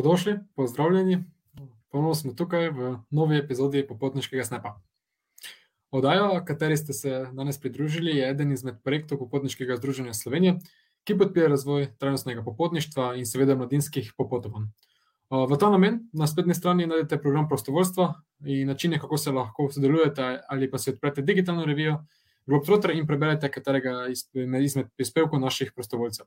Dobrodošli, pozdravljeni. Ponovno smo tukaj v novi epizodi Popotniškega snepa. Oddaja, kateri ste se danes pridružili, je eden izmed projektov Popotniškega združenja Slovenije, ki podpira razvoj trajnostnega popotništva in seveda mladinskih popotovanj. V ta namen na spletni strani najdete program prostovoljstva in načine, kako se lahko sodelujete ali pa si odprete digitalno revijo Globetrotter in preberete katerega izmed prispevkov naših prostovoljcev.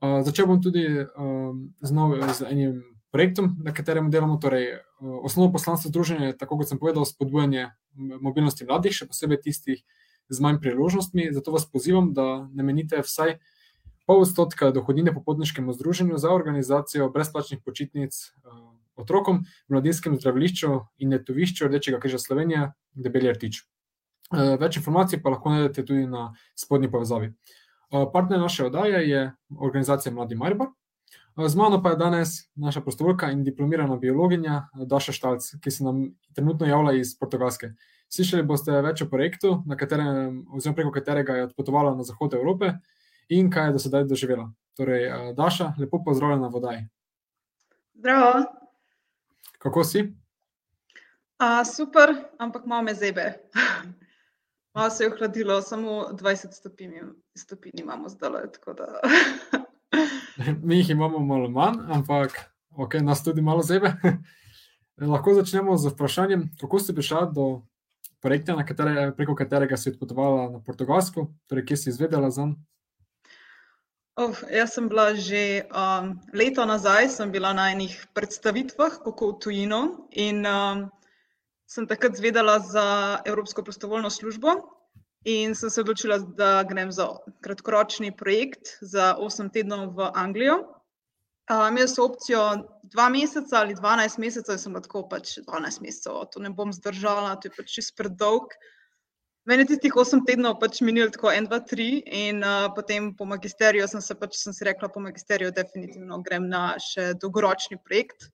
Začel bom tudi um, z, nov, z enim projektom, na katerem delamo. Torej, osnovno poslanstvo združenja je, tako kot sem povedal, spodbujanje mobilnosti mladih, še posebej tistih z manj priložnostmi. Zato vas pozivam, da namenite vsaj pol odstotka dohodnine popotniškemu združenju za organizacijo brezplačnih počitnic uh, otrokom, mladinskem zdravilišču in letovišču Rdečega križa Slovenije, Debeli Rtič. Uh, več informacij pa lahko najdete tudi na spodnji povezavi. Uh, Partner naše oddaje je organizacija Mladi Maribor. Z mano pa je danes naša prostovoljka in diplomirana biologinja Daša Štalc, ki se nam trenutno javlja iz Portugalske. Slišali boste več o projektu, katerem, oziroma preko katerega je odpotovala na zahod Evrope in kaj je do sedaj doživela. Torej, Daša, lepo pozdravljena v oddaji. Zdravo. Kako si? A, super, ampak malo me zebe. Malo se je ohladilo, samo 20 stopinj, stopinj imamo zdaj. Da... Mi jih imamo malo manj, ampak okay, nas tudi malo zebe. Lahko začnemo z vprašanjem, kako si prišla do projekta, katere, preko katerega si odpotovala na Portugalsko, torej kje si izvedela za njim. Oh, jaz sem bila že um, leto nazaj, sem bila na enih predstavitvah, kako v tujino. In um, sem takrat zvedela za Evropsko prostovoljno službo in sem se odločila, da grem za kratkoročni projekt za 8 tednov v Anglijo. Uh, imela sem opcijo dva meseca ali 12 mesecev, in sem lahko pač 12 mesecev, to ne bom zdržala, to je pač čist predolg. Meni je tistih 8 tednov pač minilo tako 1, 2, 3, in uh, potem po magisteriju sem se pač sem si rekla, po magisteriju definitivno grem na še dolgoročni projekt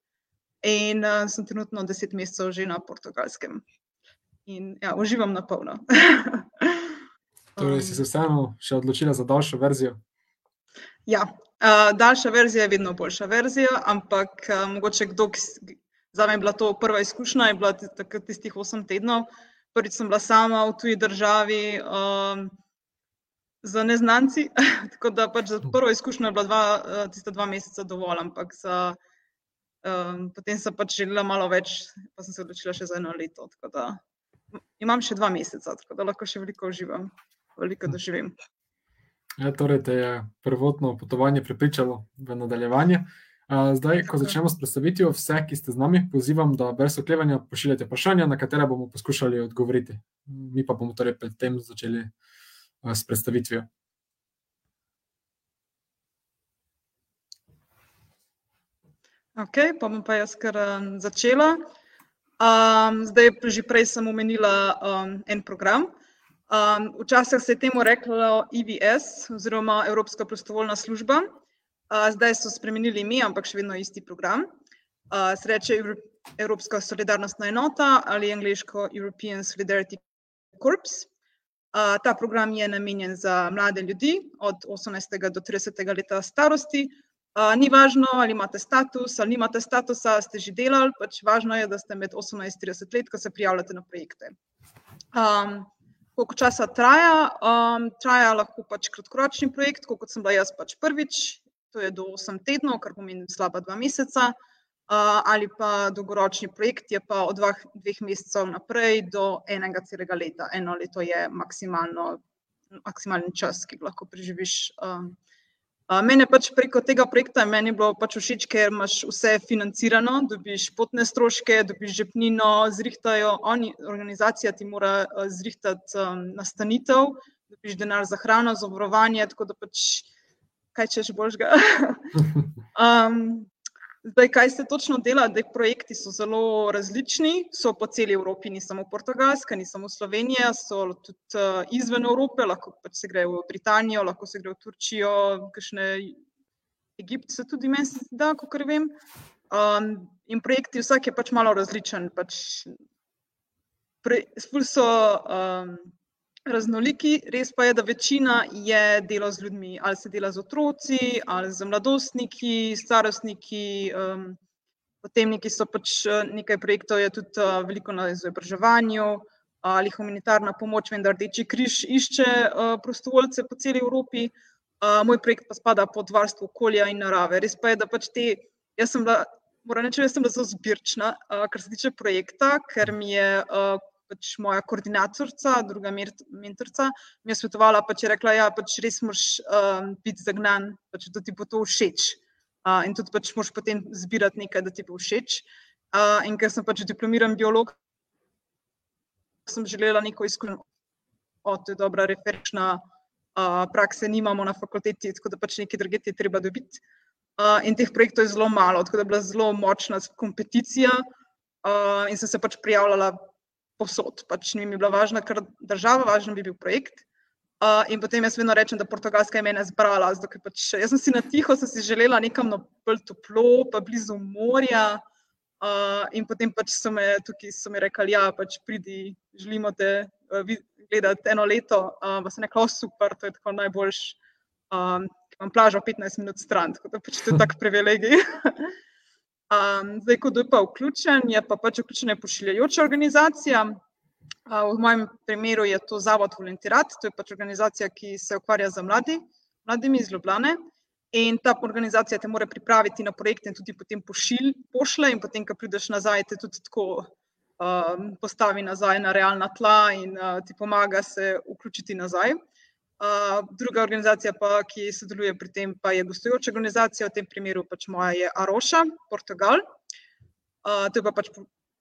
in uh, sem trenutno deset mesecev že na portugalskem. In ja, uživam na polno. torej, si se vseeno še odločila za daljšo verzijo? Ja, uh, daljša verzija je vedno boljša verzija, ampak uh, mogoče kdo, ki za me je bila to prva izkušnja, je bila takrat tistih osem tednov. Prvič sem bila sama v tuji državi. Um, Za neznanci, tako da pač za prvo izkušnjo je bila dva, tista dva meseca dovolj, ampak za Um, potem sem pač želela malo več, pa sem se odločila še za eno leto. Da, imam še dva meseca, tako da lahko še veliko uživam, veliko doživim. Ja, torej, te je prvotno potovanje pripričalo v nadaljevanje. Zdaj, ko začnemo s predstavitvijo, vse, ki ste z nami, pozivam, da brez oklevanja pošiljate vprašanja, na katera bomo poskušali odgovoriti. Mi pa bomo torej predtem začeli s predstavitvijo. Ok, pa bom pa jaz kar um, začela. Um, zdaj, že prej sem omenila um, en program. Um, včasih se je temu reklo EVS, oziroma Evropska prostovoljna služba. Uh, zdaj so spremenili ime, ampak še vedno isti program. Uh, se reče Evropska solidarnostna enota ali angliško European Solidarity Corps. Uh, ta program je namenjen za mlade ljudi od 18. do 30. leta starosti, Uh, ni važno, ali imate status ali nimate statusa, ste že delali, pač važno je, da ste med 18 in 30 let, ko se prijavljate na projekte. Um, koliko časa traja? Um, traja lahko pač kratkoročni projekt, kot sem bila jaz pač prvič, to je do 8 tednov, kar pomeni slaba dva meseca, uh, ali pa dolgoročni projekt je pa od dveh, dveh mesecev naprej do enega celega leta. Eno leto je maksimalni čas, ki ga lahko preživiš. Um, Mene pač preko tega projekta je bilo pač všeč, ker imaš vse financirano, dobiš potne stroške, dobiš žepnino, zrihtajo oni, organizacija ti mora zrihtati um, nastanitev, dobiš denar za hrano, za obrovanje, tako da pač kaj češ božga. um, Zdaj, kaj se točno dela, da projekti so zelo različni, so po celi Evropi, ni samo Portugalska, ni samo Slovenija, so tudi uh, izven Evrope, lahko pač se grejo v Britanijo, lahko se grejo v Turčijo, kakšne Egipt se tudi meni da, kot vem. Um, in projekti, vsak je pač malo različen. Pač pre, so um, raznoliki, res pa je, da večina je delo z ljudmi, ali se dela z otroci, ali z mladostniki, starostniki. Um, potem neki so pač nekaj projektov, je tudi uh, veliko na izobraževanju ali humanitarna pomoč, vendar Rdeči križ išče uh, prostovoljce po celi Evropi. Uh, moj projekt pa spada pod varstvo okolja in narave. Res pa je, da pač te, jaz sem bila, moram reči, jaz sem bila zelo zbirčna, uh, kar se tiče projekta, ker mi je uh, pač moja koordinatorica, druga mentorica, mi je svetovala, pač je rekla, da ja, pač res moraš um, biti zagnan, pač, da ti bo to všeč. Uh, in tudi pač moraš potem zbirati nekaj, da ti bo všeč. Uh, in ker sem pač diplomiran biolog, sem želela neko izkušnjo, da je dobra referenčna uh, praksa, nimamo na fakulteti, tako da pač nekaj drugega je treba dobiti. Uh, in teh projektov je zelo malo, tako da je bila zelo močna kompeticija. Uh, in sem se pač prijavljala posod. Pač ni mi bila važna, ker država, važen bi bil projekt. Uh, in potem jaz vedno rečem, da Portugalska je mene zbrala. Pač, jaz sem si na tiho, sem si želela nekam na bolj toplo, pa blizu morja. Uh, in potem pač so me tukaj so mi rekli, ja, pač pridi, želimo te uh, gledati eno leto. Uh, pa sem rekla, super, to je tako najboljš. Um, imam plažo 15 minut stran, tako da pač to je tak privilegij. Um, zdaj, kdo je pa vključen, je pa pač vključena pošiljajoča organizacija. Uh, v mojem primeru je to Zavod Volontirat, to je pač organizacija, ki se ukvarja z mladi, mladimi iz Ljubljane. In ta organizacija te mora pripraviti na projekte in tudi potem pošilj, pošle, in potem, ko prideš nazaj, te tudi tako um, postavi nazaj na realna tla in uh, ti pomaga se vključiti nazaj druga organizacija, pa, ki sodeluje pri tem, pa je gostujoča organizacija, v tem primeru pač moja je Aroša, Portugal. Uh, to je pa pač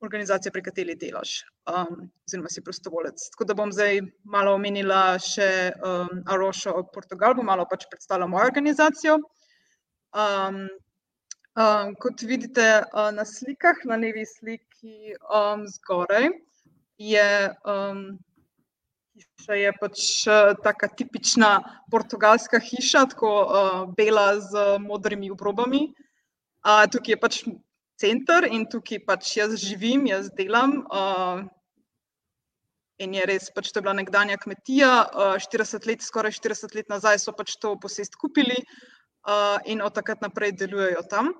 organizacija, pri kateri delaš, um, oziroma si prostovolec. Tako da bom zdaj malo omenila še um, Arošo, Portugal, bom malo pač predstavila mojo organizacijo. Um, um, kot vidite uh, na slikah, na levi sliki um, zgoraj, je um, Hiša je pač uh, taka tipična portugalska hiša, tako uh, bela z modrimi obrobami. Uh, tukaj je pač center in tukaj pač jaz živim, jaz delam. Uh, in je res, pač to je bila nekdanja kmetija. Uh, 40 let, skoraj 40 let nazaj so pač to posest kupili uh, in od takrat naprej delujejo tam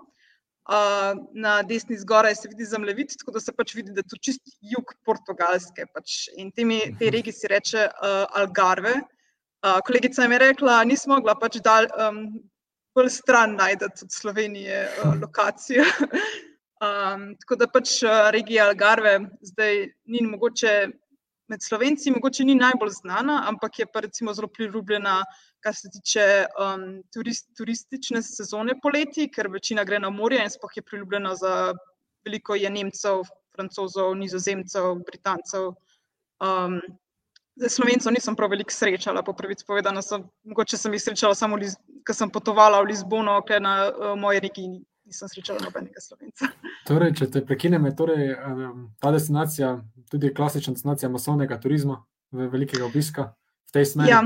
na desni zgoraj se vidi zemljevid, tako da se pač vidi, da je to čist jug Portugalske. Pač. In temi, te mhm. regiji se reče uh, Algarve. Uh, kolegica mi je rekla, nismo mogla pač dal, um, bolj stran najti od Slovenije uh, lokacijo. um, tako da pač regija Algarve zdaj ni mogoče med Slovenci, mogoče ni najbolj znana, ampak je pa recimo zelo priljubljena kar se tiče um, turist, turistične sezone poleti, ker večina gre na morje in spoh je priljubljena za veliko je Nemcev, Francozov, Nizozemcev, Britancev. Um, Zdaj, Slovencev nisem prav veliko srečala, po prvi povedano, sem, mogoče sem jih srečala samo, ko sem potovala v Lizbono, ker na uh, moji regiji nisem srečala nobenega Slovenca. Torej, če te prekinem, je torej, um, ta destinacija tudi klasična destinacija masovnega turizma, velikega obiska v tej smeri. Ja.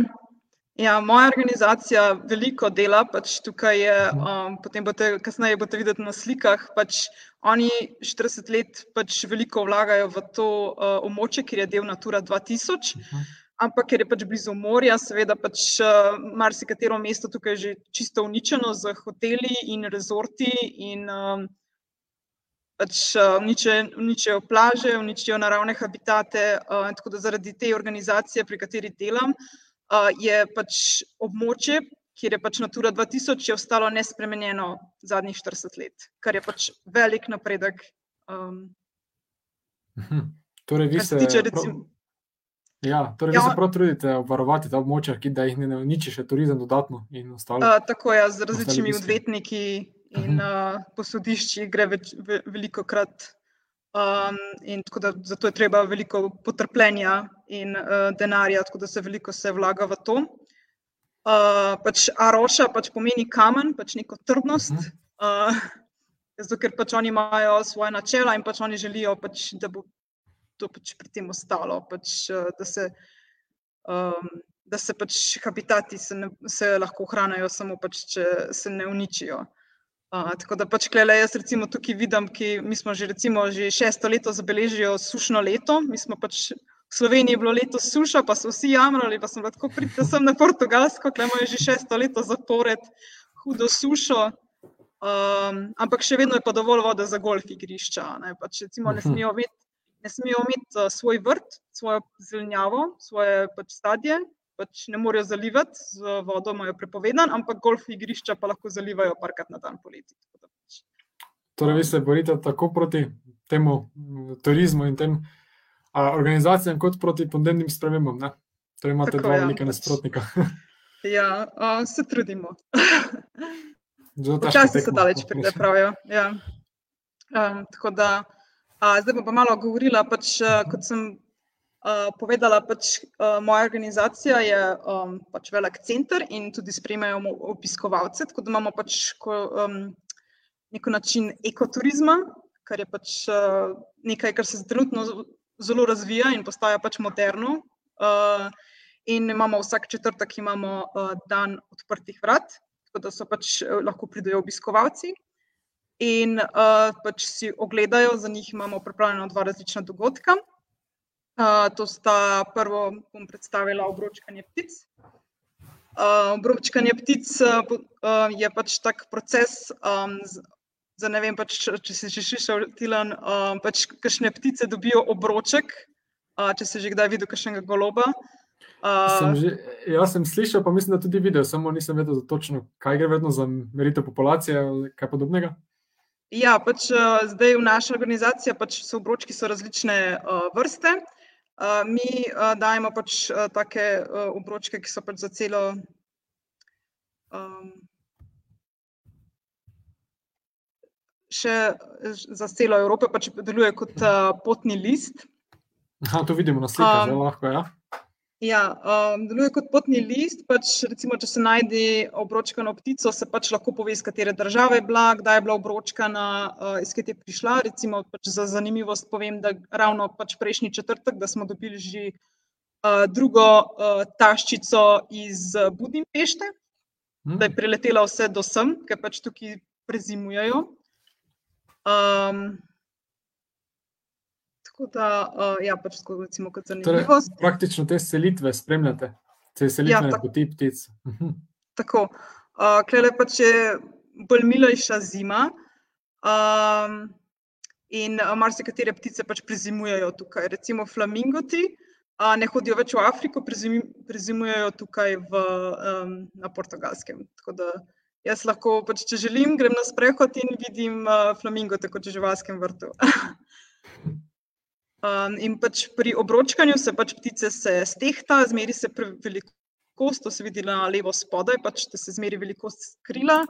Ja, moja organizacija veliko dela, pač tukaj je, um, potem boste kasneje boste videti na slikah, pač oni 40 let pač veliko vlagajo v to uh, območje, ker je del Natura 2000, ampak ker je pač blizu morja, seveda pač uh, marsikatero mesto tukaj je že čisto uničeno z hoteli in rezorti in um, pač uh, uničijo plaže, uničijo naravne habitate, uh, tako da zaradi te organizacije, pri kateri delam, je pač območje, kjer je pač Natura 2000, je ostalo nespremenjeno zadnjih 40 let, kar je pač velik napredek. Um, torej, vi se, tiče, recimo, ja, torej ja, vi se prav trudite obvarovati ta območja, ki da jih ne uniči še turizem dodatno in ostalo. Uh, tako je, z različnimi odvetniki in uh, posodišči gre več, ve, veliko krat Um, in tako da zato je treba veliko potrpljenja in uh, denarja, tako da se veliko se vlaga v to. Uh, pač Aroša pač pomeni kamen, pač neko trdnost. Uh, zato, ker pač oni imajo svoje načela in pač oni želijo, pač, da bo to pač pri tem ostalo, pač, uh, da, se, um, da se pač habitati se, ne, se lahko ohranijo, samo pač, če se ne uničijo. Uh, tako da pač klele, jaz recimo tukaj vidim, ki mi smo že recimo že šesto leto zabeležijo sušno leto, mi smo pač v Sloveniji je bilo letos suša, pa so vsi jamrali, pa sem lahko pridete sem na Portugalsko, ki ima že šesto leto zapored hudo sušo. Um, ampak še vedno je pa dovolj vode za golf igrišča. Ne, pač, recimo, ne smejo imeti, ne smejo imeti uh, svoj vrt, svojo zelenjavo, svoje pač stadije, pač ne morejo zalivati z vodo, imajo prepovedan, ampak golf igrišča pa lahko zalivajo parkrat na dan poleti. Pač. Torej, vi se borite tako proti temu turizmu in tem a, organizacijam, kot proti podnebnim spremembam. Ne? Torej, imate tako, dva ja, velika pač. nasprotnika. ja, uh, se trudimo. Včasih se daleč pride, pravijo. Ja. Um, tako da, a, zdaj bom pa malo govorila. Pač, a, kot sem a, povedala, pač, a, moja organizacija je um, pač velik center in tudi sprejmejo obiskovalce. Tako da imamo pač ko, um, neko način ekoturizma, kar je pač a, nekaj, kar se trenutno zelo razvija in postaja pač moderno. A, in imamo vsak četrtek imamo, a, dan odprtih vrat tako da so pač eh, lahko pridejo obiskovalci in uh, pač si ogledajo, za njih imamo pripravljena dva različna dogodka. Uh, to sta prvo, bom predstavila obročkanje ptic. Uh, obročkanje ptic uh, je pač tak proces, um, za ne vem, pač, če si že slišal, Tilan, uh, pač kakšne ptice dobijo obroček, uh, če si že kdaj videl kakšnega goloba. Uh, Sem že, jaz sem slišal, pa mislim, da tudi videl, samo nisem vedel točno, kaj gre vedno za meritev populacije ali kaj podobnega. Ja, pač uh, zdaj v naši organizaciji pač so obročki so različne uh, vrste. Uh, mi uh, dajemo pač uh, take uh, obročke, ki so pač za celo. Um, Še za celo Evropo, pač deluje kot uh, potni list. Aha, to vidimo na slikah, um, zelo lahko. Ja. Ja, um, deluje kot potni list. Pač, recimo, če se najde obročkano ptico, se pač lahko pove, iz katere države je bila, kdaj je bila obročkana, uh, iz katere je prišla. Recimo, pač za zanimivost povem, da ravno pač prejšnji četrtek, smo dobili že uh, drugo uh, taščico iz Budimpešte, hmm. da je priletela vse do sem, ker pač tukaj prezimujejo. Um, Tako da, uh, ja, pač tako recimo, kot zanimivo. Torej, praktično te selitve spremljate, te selitve ja, poti ptic. Mhm. tako. Uh, Klele pač je bolj milejša zima. Um, in uh, marsikatere ptice pač prezimujejo tukaj. Recimo flamingoti uh, ne hodijo več v Afriko, prezim, prezimujejo tukaj v, um, na portugalskem. Tako da jaz lahko, pač, če želim, grem na sprehod in vidim uh, flamingote kot v živalskem vrtu. Um, in pač pri obročkanju se pač ptice se stehta, zmeri se velikost, to se vidi na levo spodaj, pač se zmeri velikost krila,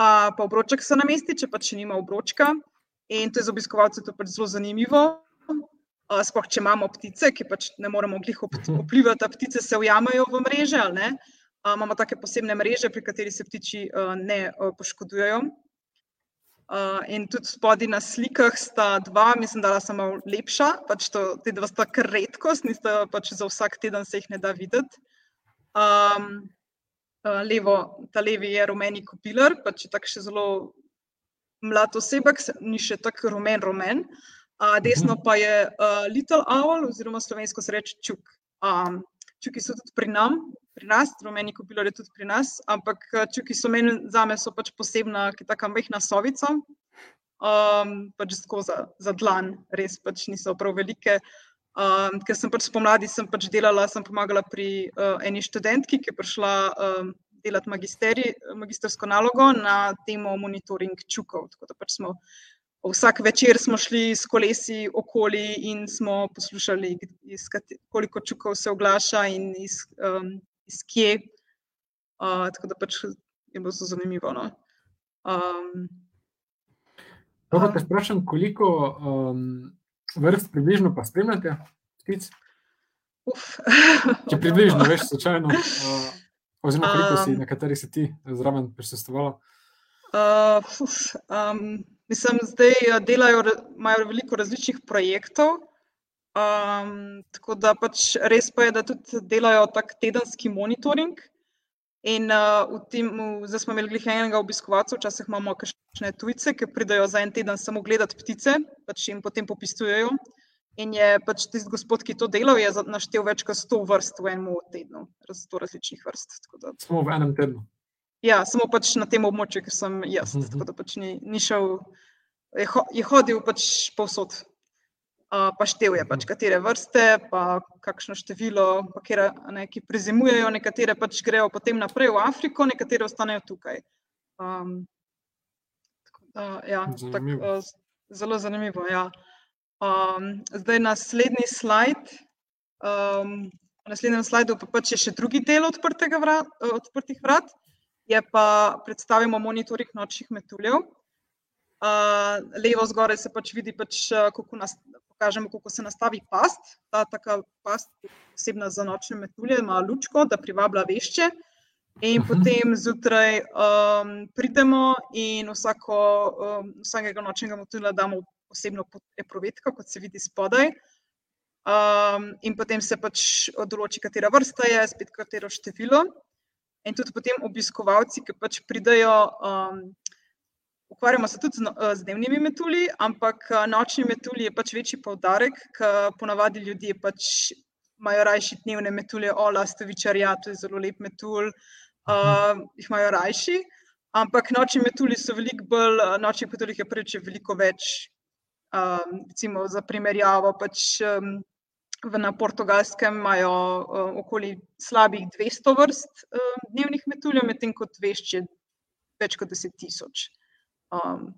a pa obroček se namesti, če pač nima obročka. In to je za obiskovalce pač zelo zanimivo. Uh, sploh, če imamo ptice, ki pač ne moremo glih vplivati, da ptice se ujamajo v mreže. Uh, imamo take posebne mreže, pri katerih se ptiči uh, ne uh, poškodujejo. Uh, in tudi spodaj na slikah sta dva, mislim, da sta malo lepša, pač to, te dva sta kar redkost, nista pač za vsak teden se jih ne da videti. Um, uh, levo, ta levi je rumeni kopilar, pač je tako še zelo mlad osebek, ni še tako rumen, rumen. Uh, desno mhm. pa je uh, Little Owl, oziroma slovensko se reče Čuk. Um, čuki so tudi pri nam, pri nas, rumeni kopilar je tudi pri nas, ampak eh, čuki so meni, za me so pač posebna, ki taka mehna sovica, um, pač tako za, za dlan, res pač niso prav velike. Um, ker sem pač spomladi sem pač delala, sem pomagala pri uh, eni študentki, ki je prišla um, delati magistersko nalogo na temo monitoring čukov. Tako da pač smo vsak večer smo šli s kolesi okoli in smo poslušali, koliko čukov se oglaša in iz, um, iz kje. Uh, tako da pač je bilo zelo zanimivo. No? Um, Dobro, te sprašujem, koliko um, vrst približno pa spremljate ptic? Če približno, veš, slučajno, uh, oziroma koliko si, um, na kateri si ti zraven prisostovala? Uh, um, mislim, zdaj delajo, imajo veliko različnih projektov. Um, tako da pač res pa je, da tudi delajo tak tedenski monitoring. In uh, v tem, zdaj smo imeli enega obiskovalca, včasih imamo kakšne tujce, ki pridajo za en teden samo gledati ptice, pač jim potem popisujejo. In je pač tisti gospod, ki to delal, je naštel več kot 100 vrst v enem tednu, 100 različnih vrst. Samo v enem tednu. Ja, samo pač na tem območju, ker sem jaz. Uh -huh. Tako da pač ni, ni šel, je, ho, je hodil pač povsod. Uh, pa štev je, pač, mhm. katere vrste, pa kakšno število, pa kere, ne, ki prezimujejo, nekatere pač grejo potem naprej v Afriko, nekatere ostanejo tukaj. Um, tako, uh, ja, zanimivo. Tak, uh, zelo zanimivo. Ja. Um, zdaj, naslednji slajd. Um, na naslednjem slajdu pa pač je še drugi del vrat, odprtih vrat, je pa predstavimo monitoring nočnih metuljev. Uh, levo zgoraj se pač vidi, pač, kako, nas, pokažemo, kako se nastavi past. Ta taka past je posebna za nočne metulje, ima lučko, da privablja vešče. In mhm. potem zjutraj um, pridemo in vsako, um, vsakega nočnega metulja damo posebno eprovetka, kot se vidi spodaj. Um, in potem se pač odloči, katera vrsta je, spet katero število. In tudi potem obiskovalci, ki pač pridajo, um, ukvarjamo se tudi z, no, z dnevnimi metulji, ampak nočni metulji je pač večji poudarek, ker ponavadi ljudje pač imajo rajši dnevne metulje, ola, stovičarja, to je zelo lep metulj, uh, jih imajo rajši. Ampak nočni metulji so veliko bolj, nočni metulji je preveč veliko več Um, recimo za primerjavo, pač, um, na portugalskem imajo um, okoli slabih 200 vrst um, dnevnih metuljev, medtem ko vešče več kot 10 tisoč. Um,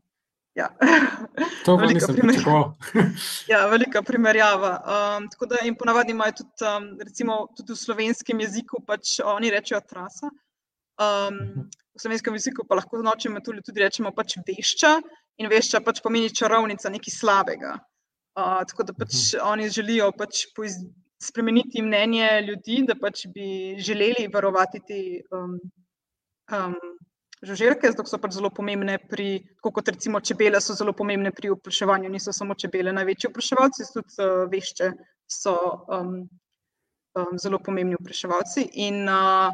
ja. To je velika primerjava. ja, velika primerjava. Um, tako da jim ponavadi imajo tudi, um, recimo, tudi v slovenskem jeziku, pač oni rečejo trasa. Um, v slovenskem jeziku pa lahko nočemo metulje tudi rečemo pač vešča in vešča pač pomeni čarovnica, nekaj slabega. Uh, tako da pač mhm. oni želijo pač spremeniti mnenje ljudi, da pač bi želeli varovati te um, um, žuželke, zato so pač zelo pomembne pri, tako kot recimo čebele, so zelo pomembne pri opraševanju, niso samo čebele, največji opraševalci, tudi uh, vešče so um, um, zelo pomembni opraševalci. In uh,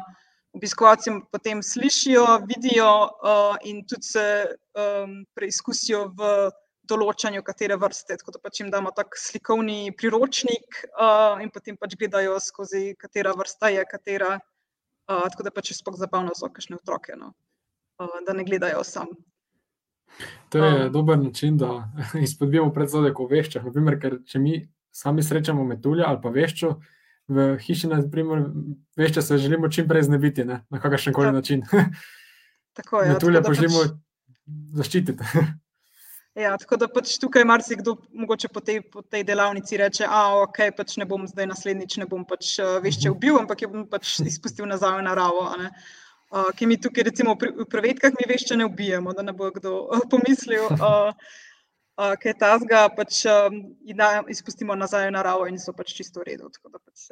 obiskovalci potem slišijo, vidijo uh, in tudi se um, preizkusijo v določanju, katere vrste. Tako da pač jim damo tak slikovni priročnik uh, in potem pač gledajo skozi, katera vrsta je katera. Uh, tako da pač je spok zabavno za kakšne otroke, no? uh, da ne gledajo sam. To je um, dober način, da izpodbijamo predsodek o veščah. Naprimer, ker če mi sami srečamo metulja ali pa veščo, v hiši, na primer, veš, če se želimo čim prej znebiti ne? na kakršen koli način. Tako je. Metulje pa želimo pač... zaščititi. Ja, tako da pač tukaj marsikdo mogoče po tej, po tej delavnici reče, da okay, pač ne bom zdaj naslednjič, ne bom pač uh, vešče mhm. ubil, ampak jo bom pač izpustil nazaj v naravo. Uh, ki mi tukaj, recimo, pri prevedkah mi vešče ne ubijemo, da ne bo kdo uh, pomislil. Uh, uh, kaj ta zga, pač um, izpustimo nazaj v naravo in so pač čisto v redu. Pač,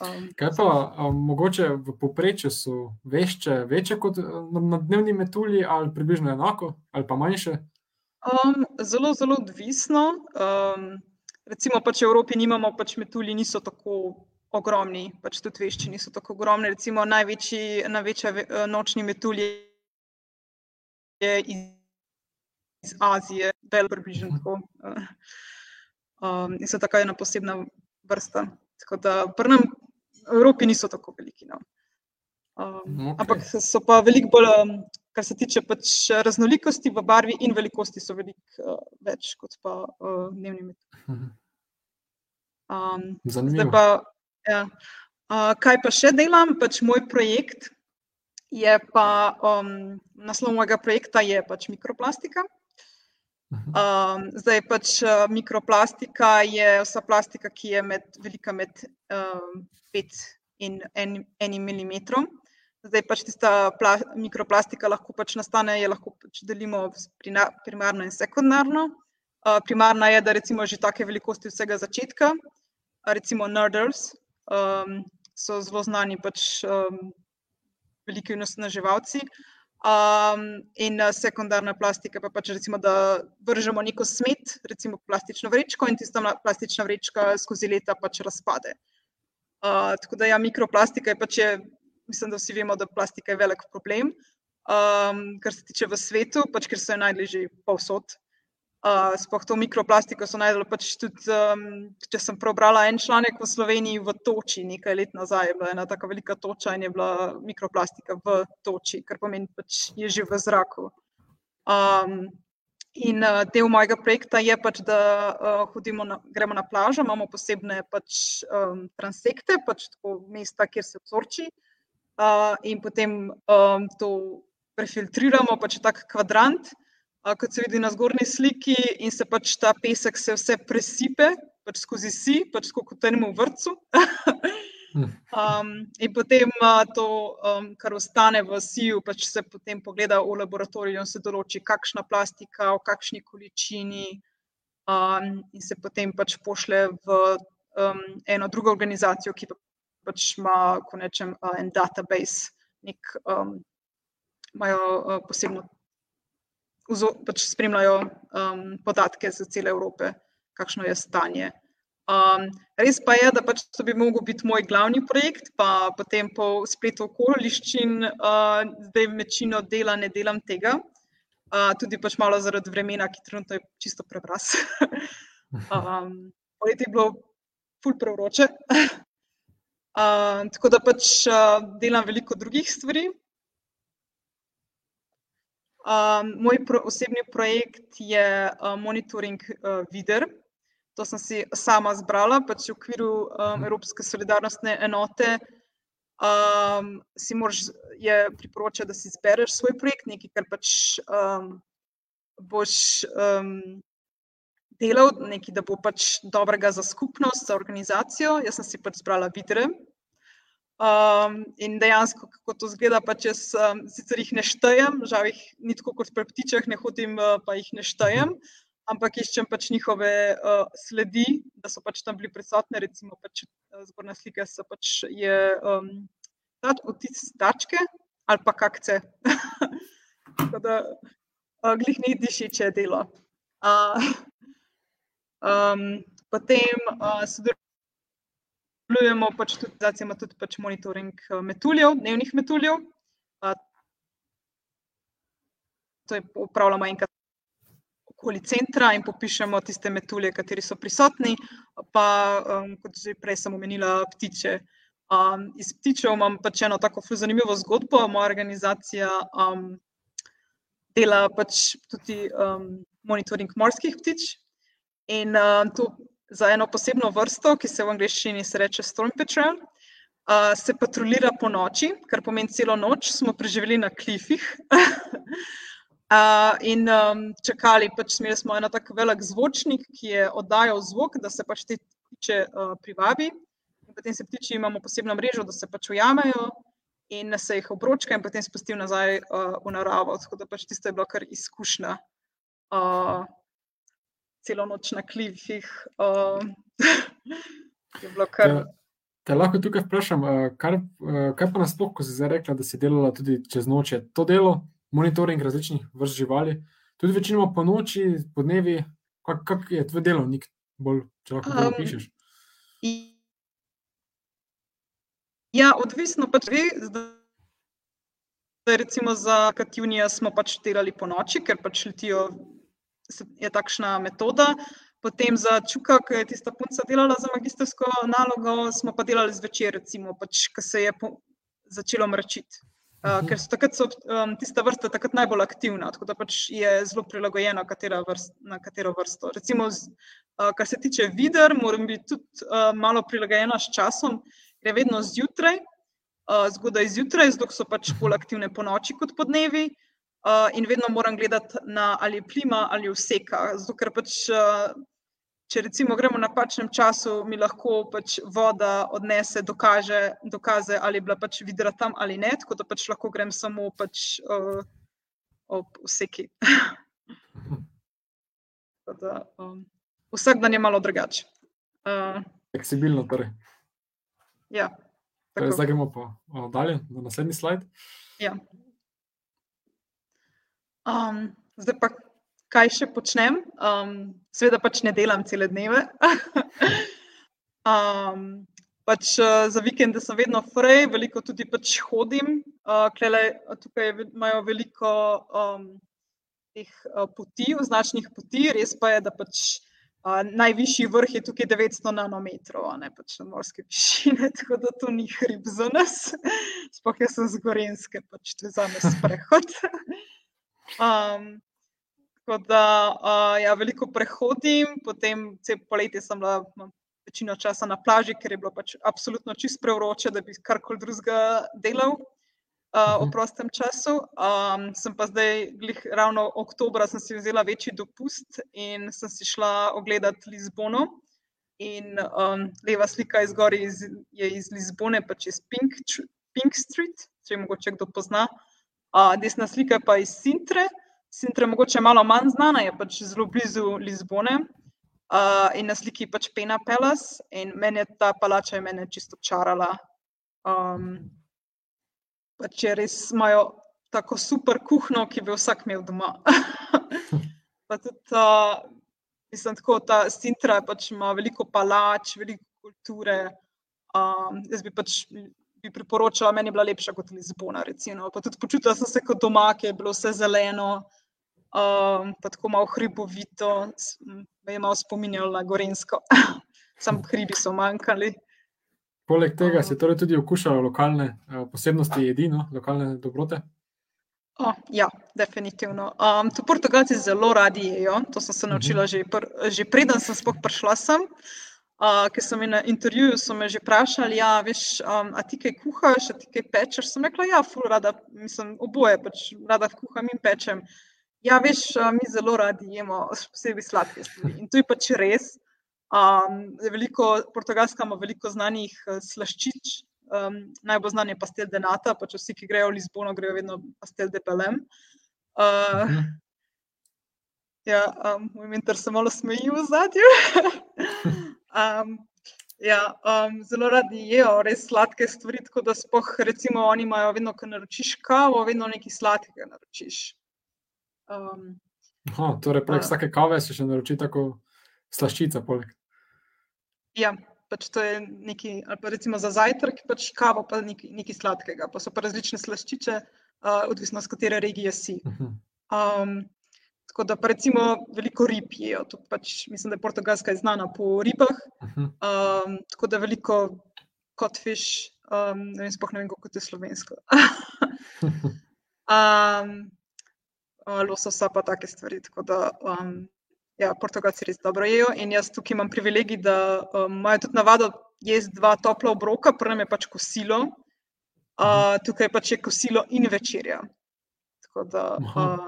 um, kaj pa, um, mogoče v povprečju so vešče večje kot na dnevni metulji, ali približno enako, ali pa manjše? Um, zelo, zelo odvisno. Um, recimo, pač v Evropi nimamo pač metulji, niso tako. Ogromni, pač tudi vešči niso tako ogromni. Recimo, največji, največja nočni metulj je iz iz Azije, bel približno tako. Um, in so tako ena posebna vrsta. Tako da pri nam v Evropi niso tako veliki. No. Um, okay. Ampak so pa veliko bolj, um, kar se tiče pač raznolikosti v barvi in velikosti, so veliko uh, več kot pa uh, dnevni metodi. Um, Zanimivo. Pa, ja. uh, kaj pa še delam? Pač moj projekt je pa, um, naslov mojega projekta je pač mikroplastika. Um, zdaj pač uh, mikroplastika je vsa plastika, ki je med, velika med 5 um, in 1 mm. Zdaj pač tista pla, mikroplastika lahko pač nastane, je lahko pač delimo primarno in sekundarno. Uh, primarna je, da recimo že take velikosti vsega začetka, recimo nerders, um, so zelo znani pač um, veliki vnosnaževalci. Um, in sekundarna plastika, pa pač recimo, da vržemo neko smet, recimo plastično vrečko, in tista plastična vrečka skozi leta pač razpade. Uh, tako da, ja, mikroplastika je pač, je, mislim, da vsi vemo, da plastika je velik problem, um, kar se tiče v svetu, pač ker se je najdlje povsod. Uh, Sploh to mikroplastiko so najdel. Pač tudi, um, če sem prebrala en članek v Sloveniji v Toči, nekaj let nazaj, bila ena tako velika toča in je bila mikroplastika v Toči, kar pomeni, da pač je že v zraku. Um, in uh, del mojega projekta je pač, da uh, hodimo na, gremo na plažo, imamo posebne pač, um, transekte, pač tako mesta, kjer se vzorči. Uh, in potem um, to prefiltriramo, pač tak kvadrant kot se vidi na zgornji sliki, in se pač ta pesek se vse presipe pač skozi si, pač kot v enem vrtu. um, in potem to, um, kar ostane v siju, pač se potem pogleda v laboratoriju in se določi, kakšna plastika, v kakšni količini, um, in se potem pač pošle v um, eno drugo organizacijo, ki pač ima, ko rečem, en database, nek. Um, Imajo uh, posebno pač spremljajo um, podatke za cele Evrope, kakšno je stanje. Um, res pa je, da pač to bi lahko bil moj glavni projekt, pa potem po spletu okoliščin, uh, zdaj večino dela ne delam tega, uh, tudi pač malo zaradi vremena, ki trenutno je čisto prebras. um, poleti je bilo ful prevroče. uh, tako da pač uh, delam veliko drugih stvari. Um, moj pro, osebni projekt je uh, monitoring uh, vider. To sem si sama zbrala, pač v okviru um, Evropske solidarnostne enote. Um, si moraš priporočati, da si izbereš svoj projekt, nekaj, kar pač um, boš um, delal, nekaj, da bo pač dobrega za skupnost, za organizacijo. Jaz sem si pač zbrala videre, Um, in dejansko, kako to zgleda, pa če um, sicer jih ne štejem, žal jih ni tako kot pri ptičah, ne hodim, uh, pa jih ne štejem, ampak iščem pač njihove uh, sledi, da so pač tam bili prisotni, recimo pač uh, zgornja slika so pač je um, vtis tačke ali pa kakce. tako da uh, glih ni diši, če je delo. Uh, um, potem uh, sodelujem Delujemo pač tudi, da imamo tudi pač monitoring eh, metuljev, dnevnih metuljev. To je upravljamo enkrat okoli centra in popišemo tiste metulje, kateri so prisotni. Pa, um, kot že prej sem omenila, ptiče. Um, iz ptičev imam pač eno tako zanimivo zgodbo. Moja organizacija um, dela pač tudi um, monitoring morskih ptič. In um, to za eno posebno vrsto, ki se v angleščini reče Storm Patrol, uh, se patrulira po noči, kar pomeni celo noč, smo preživeli na klifih. uh, in um, čakali, pač smo eno tako velik zvočnik, ki je oddajal zvok, da se pač te ptiče uh, privabi. In potem se ptiči imamo posebno mrežo, da se pač ujamejo. In se jih obročka, in potem spustim nazaj uh, v naravo. Tako da pač tisto je bila kar izkušnja. Uh, celo noč na klifih. Uh, kar... te, te lahko tukaj vprašam, kar, kaj pa nasploh, ko si zdaj rekla, da si delala tudi čez noč, to delo, monitoring različnih vrst živali, tudi večinoma po noči, po dnevi, kak, kak je tvoje delo, nik bolj, če lahko bolj um, pišeš. Ja, odvisno pač ve, zdaj. Recimo za Katjunija smo pač delali po noči, ker pač letijo je takšna metoda. Potem za Čuka, ki je tista punca delala za magistrsko nalogo, smo pa delali zvečer, recimo, pač, ko se je začelo mračiti. Uh, ker so takrat so, um, tista vrsta takrat najbolj aktivna, tako da pač je zelo prilagojena vrst, na katero vrsto. Recimo, z, uh, kar se tiče vider, moram biti tudi uh, malo prilagojena s časom, je vedno zjutraj, uh, zgodaj zjutraj, zato so pač bolj aktivne po noči kot po dnevi. Uh, in vedno moram gledati na ali plima ali vseka. Zato, ker pač, uh, če recimo gremo na pačnem času, mi lahko pač voda odnese dokaže, dokaze, ali je bila pač vidra tam ali ne, tako da pač lahko grem samo pač, uh, ob vseki. da, um, vsak dan je malo drugače. Uh, Fleksibilno, torej. Ja. Torej, zdaj gremo pa dalje, na naslednji slajd. Ja. Um, zdaj pa, kaj še počnem? Um, Sveda pač ne delam cele dneve. um, pač, uh, za vikende sem vedno frej, veliko tudi pač hodim. Uh, klele, tukaj imajo veliko um, teh uh, poti, označnih poti, res pa je, da pač uh, najvišji vrh je tukaj 900 nanometrov, ne pač na morske višine, tako da to ni hrib za nas. Sploh jaz sem z Gorenske, pač to je za nas prehod. Um, tako da uh, ja, veliko prehodim, potem vse poletje sem bila večino časa na plaži, ker je bilo pač absolutno čist prevroče, da bi karkoli drugega delal uh, v prostem času. Um, sem pa zdaj, glih, ravno oktober, sem si vzela večji dopust in sem si šla ogledati Lizbono. In um, leva slika iz gori iz, je iz Lizbone, pač iz Pink, Pink Street, če mogoče kdo pozna. Uh, desna slika pa iz Sintre. Sintra je mogoče malo manj znana, je pač zelo blizu Lizbone. Uh, in na sliki je pač Pena Palace, in meni je ta palača je čisto čarala. Um, pač res imajo tako super kuhno, ki bi vsak imel doma. pa tudi ta, mislim, tako ta Sintra pač ima veliko palač, veliko kulture. Um, jaz bi pač bi priporočala, meni je bila lepša kot Lizbona. Recimo. Pa tudi počutila sem se kot doma, ki je bilo vse zeleno. Um, pa tako malo hribovito, me je malo spominjalo na Gorensko, samo hribi so manjkali. Poleg tega si torej tudi okušala lokalne uh, posebnosti jedi, no? lokalne dobrote? Oh, ja, definitivno. Um, to Portugalci zelo radi jedo. To sem se naučila uh -huh. že, pr že preden sem sploh prišla sem. Uh, ker so mi na intervjuju so me že vprašali, ja, veš, um, a ti kaj kuhaš, a ti kaj pečeš. Sem rekla, ja, ful, rada, mislim, oboje, pač rada kuham in pečem. Ja, veš, uh, mi zelo radi jemo, posebej sladke stvari. In to je pač res. Um, veliko, Portugalska ima veliko znanih uh, slaščič, um, najbolj znan je pastel de nata, pač vsi, ki grejo v Lizbono, grejo vedno pastel de pelem. Uh, ja, um, v Minter se malo smeji v zadju. um, ja, um, zelo radi jedo res sladke stvari, tako da spoh, recimo, oni imajo vedno, ko naročiš kavo, vedno nekaj sladkega naročiš. Um, Aha, torej, prek uh, vsake kave se še naroči tako slaščica. Poleg. Ja, pač to je neki, ali pa recimo za zajtrk, pač kavo, pa nekaj, nekaj sladkega, pa so pa različne slaščiče, uh, odvisno z katere regije si. Um, tako da, pa recimo, veliko rib jejo. Pač, mislim, da je Portugalska je znana po ribah. Um, tako da veliko kotfiš, um, ne vem, spoh ne vem, kako je slovensko. um, lososa pa take stvari. Tako da, um, Ja, Portugalci res dobro jedo in jaz tukaj imam privilegij, da um, imajo tudi navado jesti dva topla obroka, prvo je pač kosilo, uh, tukaj pač je kosilo in večerja. Tako da uh,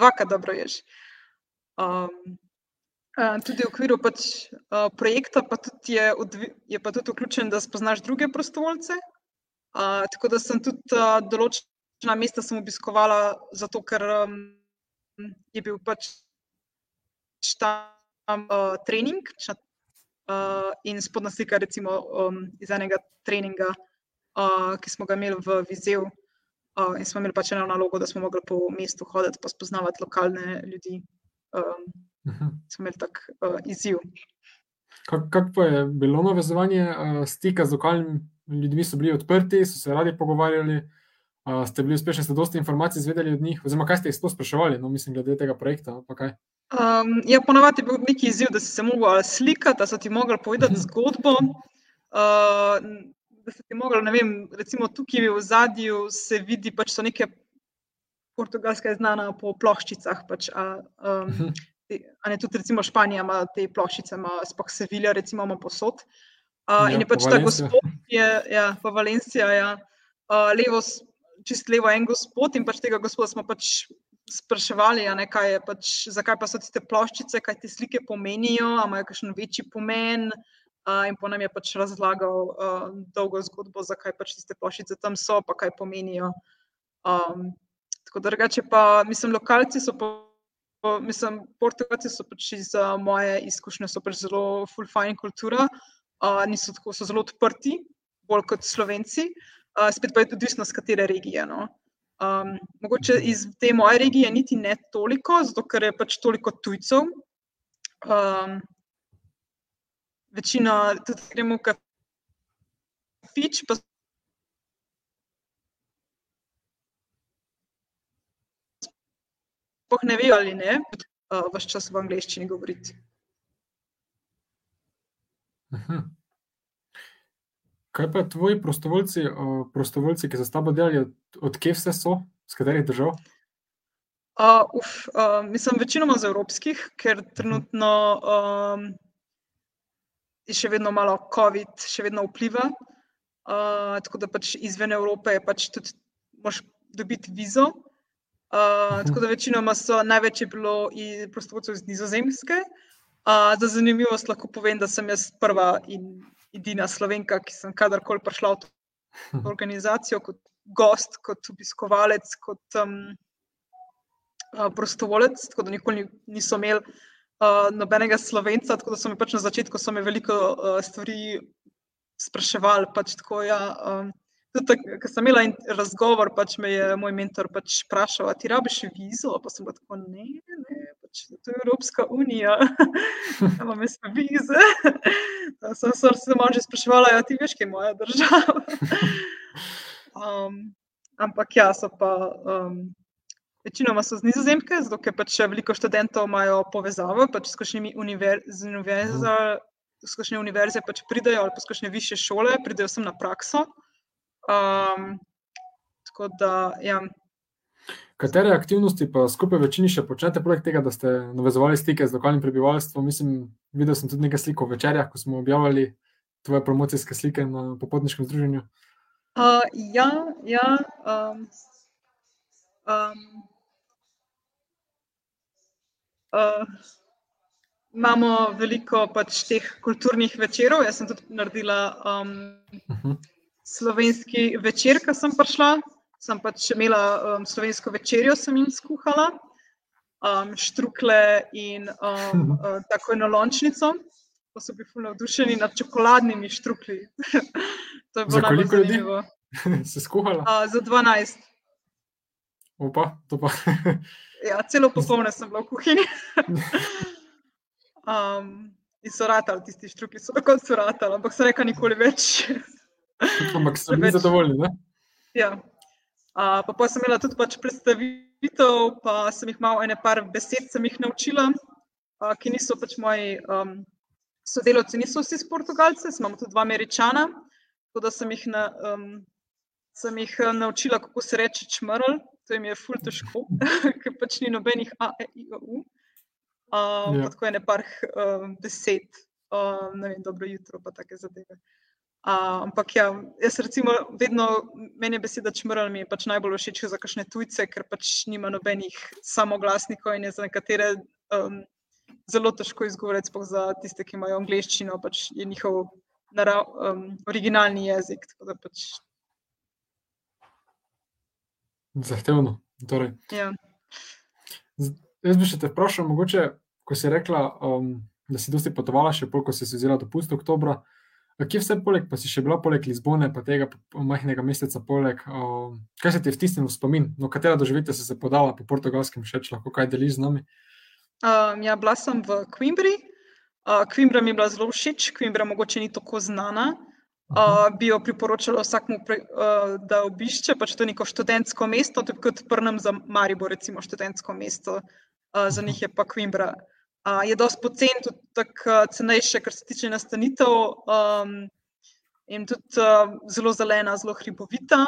dvakrat dobro ješ. Um, tudi v okviru pač, uh, projekta pa tudi je, odvi, je pa tudi vključen, da spoznaš druge prostovoljce. Uh, tako da sem tudi uh, določena mesta obiskovala, zato ker um, je bil pač tam uh, trening uh, in spodnja slika recimo, um, iz enega treninga, uh, ki smo ga imeli v Vizeju. Uh, in smo imeli pač eno nalogo, da smo mogli po mestu hoditi, pa spoznavati lokalne ljudi. Um, uh -huh. Smo imeli tak uh, izziv. Kako kak pa je bilo navezovanje uh, stika z lokalnimi ljudmi, so bili odprti, so se radi pogovarjali, uh, ste bili uspešni, ste dosti informacij izvedeli od njih, oziroma kaj ste jih sploh spraševali, no, mislim, glede tega projekta. Um, ja, ponovadi je bil neki izziv, da si se lahko slikal, da so ti mogli povedati mhm. zgodbo. Uh, da se ti mogli, ne vem, recimo tukaj v zadju se vidi, pač so neke portugalske znane po ploščicah. Pač, a, um, a ne tudi, recimo Španija ima te ploščice, ima spoh Sevilja, recimo ima posod. Uh, ja, in je pač ta gospod, ki je ja, pa Valencija, ja, uh, levo, čist levo en gospod in pač tega gospoda smo pač spraševali, ne, pač, zakaj pa so te ploščice, kaj te slike pomenijo, imajo kakšen večji pomen. Uh, in po nam je pač razlagal uh, dolgo zgodbo, zakaj pač te ploščice tam so, pa kaj pomenijo. Um, tako da, drugače pa, mislim, lokalci so pa. Mislim, Portugalci so pač iz uh, moje izkušnje pač zelo fulfajn kultura, uh, niso tako so zelo odprti, bolj kot slovenci, uh, spet pa je tudi odvisno, z katere regije. No. Um, mogoče iz te moje regije niti ne toliko, zato ker je pač toliko tujcev. Um, večina tudi gremo v kafič, pa sploh ne vejo ali ne, uh, vse čas v angleščini govoriti. Mhm. Kaj pa tvoji prostovoljci, uh, prostovoljci ki so s tabo delali, od, od kje vse so, z katerih držav? Uh, uf, uh, mislim, večinoma z evropskih, ker trenutno um, še vedno malo COVID, še vedno vpliva. Uh, tako da pač izven Evrope je pač tudi moš dobiti vizo. Uh, tako da večinoma so največ je bilo prostovoljcev iz Nizozemske. Uh, za zanimivost lahko povem, da sem jaz prva in edina slovenka, ki sem kadarkoli prišla v to organizacijo kot gost, kot obiskovalec, kot um, uh, prostovolec. Tako da nikoli niso imeli uh, nobenega slovenca, tako da so mi pač na začetku veliko uh, stvari spraševali. Pač tako, ja, um, Tudi, ko sem imela razgovor, pač me je moj mentor pač vprašal, ali ti rabiš vizo? Pa sem tako, ne, ne, pač, to je Evropska unija, imam jaz vize. sem se malo že spraševala, ja, ti veš, kaj je moja država. um, ampak ja, so pa. Um, Večinoma so z nizozemke, zato ker pač veliko študentov imajo povezave pač s kakšnimi univerzi, s kakšne univerze pač pridejo ali pa s kakšne više šole, pridejo sem na prakso. Um, tako da, ja. Katere aktivnosti pa skupaj večini še počnete, poleg tega, da ste navezovali stike z lokalnim prebivalstvom? Mislim, videl sem tudi nekaj slik v večerjah, ko smo objavili tvoje promocijske slike na popotniškem združenju. Uh, ja, ja. Um, um, uh, imamo veliko pač teh kulturnih večerov. Jaz sem tudi naredila. Um, uh -huh slovenski večer, ko sem prišla. Sem pač imela um, slovensko večerjo, sem jim skuhala, um, štrukle in um, uh, tako eno lončnico. Pa so bili fulno navdušeni nad čokoladnimi štrukli. to je bilo zelo zanimivo. Se skuhala? Uh, za 12. Opa, to pa. Ja, celo popolne sem bila v kuhinji. um, in so ratali tisti štrukli, so tako so ratali, ampak se reka nikoli več. Ampak sem bil zadovoljen. Ja. Uh, pa, pa sem imela tudi pač predstavitev, pa sem jih malo, ene par besed sem jih naučila, uh, ki niso pač moji um, sodelavci, niso vsi iz Portugalce, imamo tudi dva američana. Tako da sem jih, na, um, sem jih naučila, kako se reče čmrl, to jim je ful težko, ker pač ni nobenih A, E, I, O, U. Uh, ja. Tako je ne par um, besed, um, ne vem, dobro jutro, pa take zadeve. Uh, ampak ja, jaz recimo vedno meni beseda čmrl mi je pač najbolj všeč za kakšne tujce, ker pač nima nobenih samoglasnikov in je za nekatere um, zelo težko izgovoriti, sploh za tiste, ki imajo angliščino, pač je njihov narav, um, originalni jezik. Pač... Zahtevno. Torej. Ja. Jaz bi še te vprašal, mogoče, ko si rekla, um, da si dosti potovala, še pol, ko si se vzela dopust v oktobra. Kje vse poleg, pa si še bila poleg Lizbone, pa tega majhnega meseca poleg, uh, kaj se ti je vtisnilo v spomin, no, katera doživetje si se podala po portugalskem, še če lahko kaj deliš z nami? Um, ja, bila sem v Quimbri. Uh, Quimbra mi je bila zelo všeč, Quimbra mogoče ni tako znana. Uh, bi jo priporočala vsakmu, pre, uh, da obišče, pač to je neko študentsko mesto, to je kot prnem za Maribor, recimo študentsko mesto, uh, za njih je pa Quimbra. Uh, je dosti pocen, tudi tako uh, cenejše, kar se tiče nastanitev, um, in tudi uh, zelo zelena, zelo hribovita.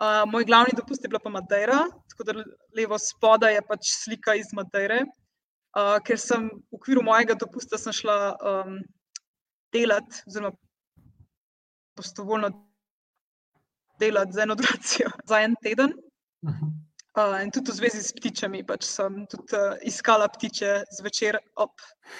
Uh, moj glavni dopust je bila pa Madeira, tako da levo spodaj je pač slika iz Madeire. Uh, ker sem v okviru mojega dopusta šla um, delati, zelo prostovoljno delati za eno duracijo, za en teden. Uh mhm. -huh. Uh, in tudi v zvezi s ptičami, pač sem tudi uh, iskala ptiče zvečer ob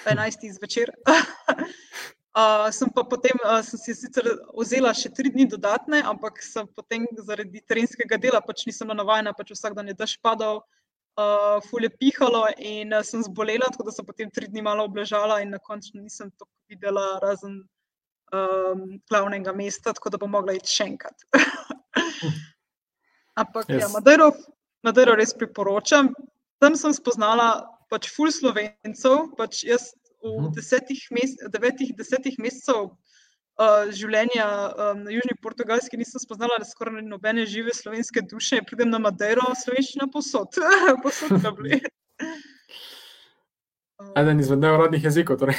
11. zvečer. uh, sem pa potem uh, sem si sicer vzela še tri dni dodatne, ampak sem potem zaradi terenskega dela pač nisem navajena, pač vsak dan je dež padal, uh, fulje pihalo in uh, sem zbolela, tako da sem potem tri dni malo obležala in na koncu nisem to videla razen um, glavnega mesta, tako da bom mogla iti še enkrat. Ampak yes. ja, Madeirov Madeiro res priporočam. Tam sem spoznala pač ful slovencev, pač jaz v mhm. desetih, mes devetih, desetih mesecev uh, življenja um, na Južni Portugalski nisem spoznala skoraj nobene žive slovenske duše. Pridem na Madeiro, slovenščina posod, posod kabli. Eden izmed neuradnih jezikov. Torej.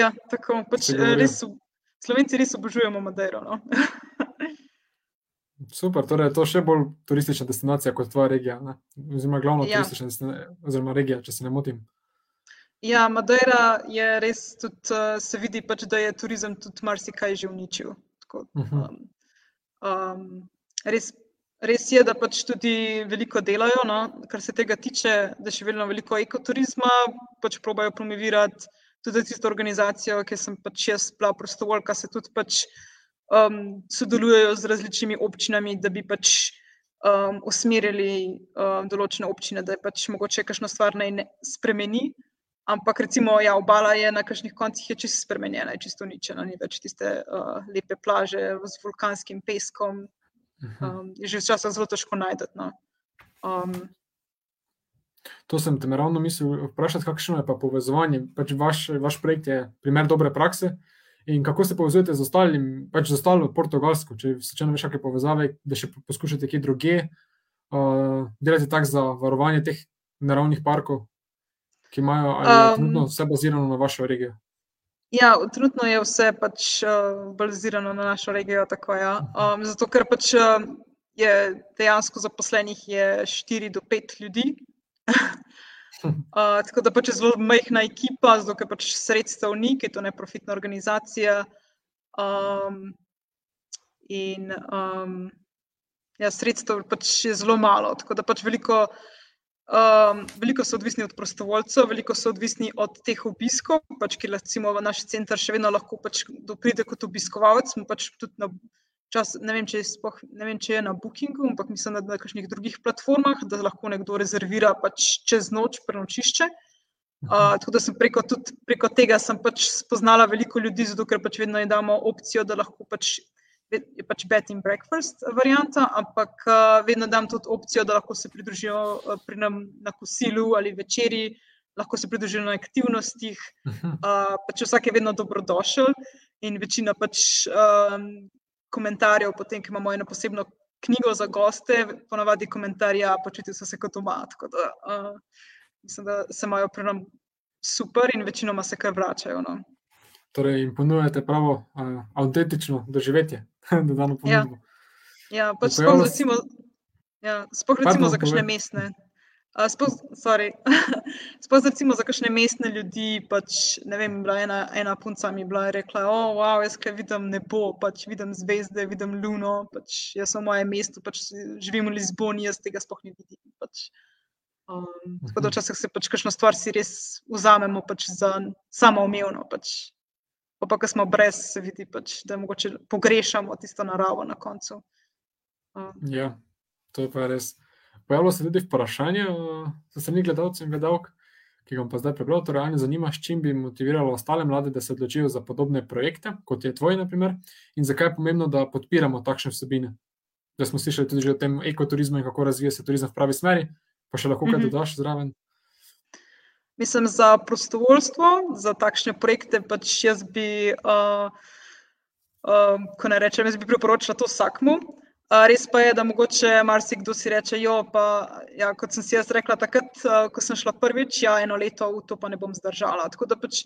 ja, tako. Pač, res, Slovenci res obožujemo Madeiro. No? Super, torej je to še bolj turistična destinacija kot tvoja regija, ne? oziroma glavna ja. turistična oziroma regija, če se ne motim. Ja, Madeira je res, tudi, uh, se vidi, pač, da je turizem tudi marsikaj že uničil. Tako, mhm. um, um, res, res je, da pač tudi veliko delajo, no? kar se tega tiče, da še vedno veliko ekoturizma, pač probajo promovirati tudi tisto organizacijo, ki sem pač jaz bila prostovoljka, se tudi pač um, sodelujejo z različnimi občinami, da bi pač um, usmerili um, določene občine, da je pač mogoče kakšno stvar naj ne spremeni. Ampak recimo, ja, obala je na kakšnih koncih čisto spremenjena, je čisto uničena, ni več tiste uh, lepe plaže z vulkanskim peskom. Mhm. Um, je že včasih zelo težko najti. No. Um, to sem te ravno mislil vprašati, kakšno je pa povezovanje. Pač vaš, vaš projekt je primer dobre prakse. In kako se povezujete z ostalim, pač z ostalo Portugalsko, če se ne veš, kakšne povezave, da še poskušate kje druge, uh, delate tako za varovanje teh naravnih parkov, ki imajo, ali je um, trenutno vse bazirano na vašo regijo? Ja, trenutno je vse pač uh, bazirano na našo regijo. Tako, ja. um, zato, ker pač uh, je dejansko zaposlenih je 4 do 5 ljudi. Uh, tako da pač je zelo majhna ekipa, zato ker pač sredstev ni, ki je to neprofitna organizacija. Um, in um, ja, sredstev pač je zelo malo, tako da pač veliko, um, veliko so odvisni od prostovoljcev, veliko so odvisni od teh obiskov, pač, ki recimo v naš center še vedno lahko pač pride kot obiskovalec, smo pač tudi na čas, ne, vem, če spoh, ne vem, če je na Bookingu, ampak mislim, da na kakšnih drugih platformah, da lahko nekdo rezervira pač čez noč prenočišče. Uh, tako da sem preko, tudi, preko tega pač spoznala veliko ljudi, zato ker pač vedno imamo opcijo, da lahko pač je pač bed and breakfast varianta, ampak uh, vedno dam tudi opcijo, da lahko se pridružijo uh, pri nam na kosilu ali večerji, lahko se pridružijo na aktivnostih. Uh, pač vsak je vedno dobrodošel in večina pač um, komentarjev, potem, ki imamo eno posebno knjigo za goste, ponavadi komentarja, počutijo se kot doma. Da, uh, mislim, da se imajo pri nam super in večinoma se kar vračajo. No. Torej, jim ponujate pravo, uh, avtentično doživetje, da dano ponudimo. Ja, ja pač sploh recimo, ja, spoh recimo za kakšne mestne. Sploh recimo za kakšne mestne ljudi, pač, ne vem, bila ena, ena punca mi bila rekla, o, oh, wow, jaz kaj vidim nebo, pač vidim zvezde, vidim luno, pač jaz sem v mojem mestu, pač živim v Lizboni, jaz tega sploh ne vidim. Pač. Um, tako da včasih se pač kakšno stvar si res vzamemo pač za samoumevno. Pač. Pa pa, ko smo brez, se vidi, pač, da mogoče pogrešamo tisto naravo na koncu. Um. Ja, to je pa res. Pojavilo se tudi vprašanje za strani gledalcev in gledalk, ki ga pa zdaj prebral. Torej, ali zanima, s čim bi motiviralo ostale mlade, da se odločijo za podobne projekte, kot je tvoj, naprimer, in zakaj je pomembno, da podpiramo takšne vsebine. Da smo slišali tudi o tem ekoturizmu in kako razvija se turizem v pravi smeri, pa še lahko kaj mhm. dodaš zraven. Mislim, za prostovoljstvo, za takšne projekte, pač jaz bi, uh, uh, ko ne rečem, jaz bi priporočila to vsakmu. Res pa je, da mogoče marsikdo si reče, jo, pa, ja, kot sem si jaz rekla takrat, ko sem šla prvič, ja, eno leto v to pa ne bom zdržala. Tako da pač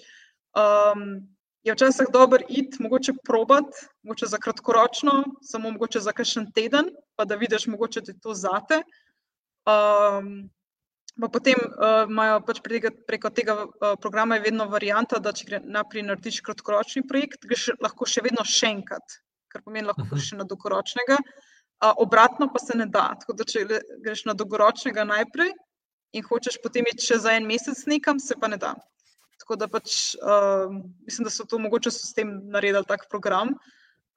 um, je včasih dobro iti, mogoče probat, mogoče za kratkoročno, samo mogoče za kakšen teden, pa da vidiš, mogoče ti to zate. Um, pa potem uh, imajo pač preko, preko tega uh, programa je vedno varianta, da če gre naprej narediš kratkoročni projekt, greš lahko še vedno še enkrat, kar pomeni lahko še na dolgoročnega obratno pa se ne da. Tako da, če greš na dolgoročnega najprej in hočeš potem iti še za en mesec nekam, se pa ne da. Tako da pač uh, mislim, da so to mogoče s tem naredili tak program.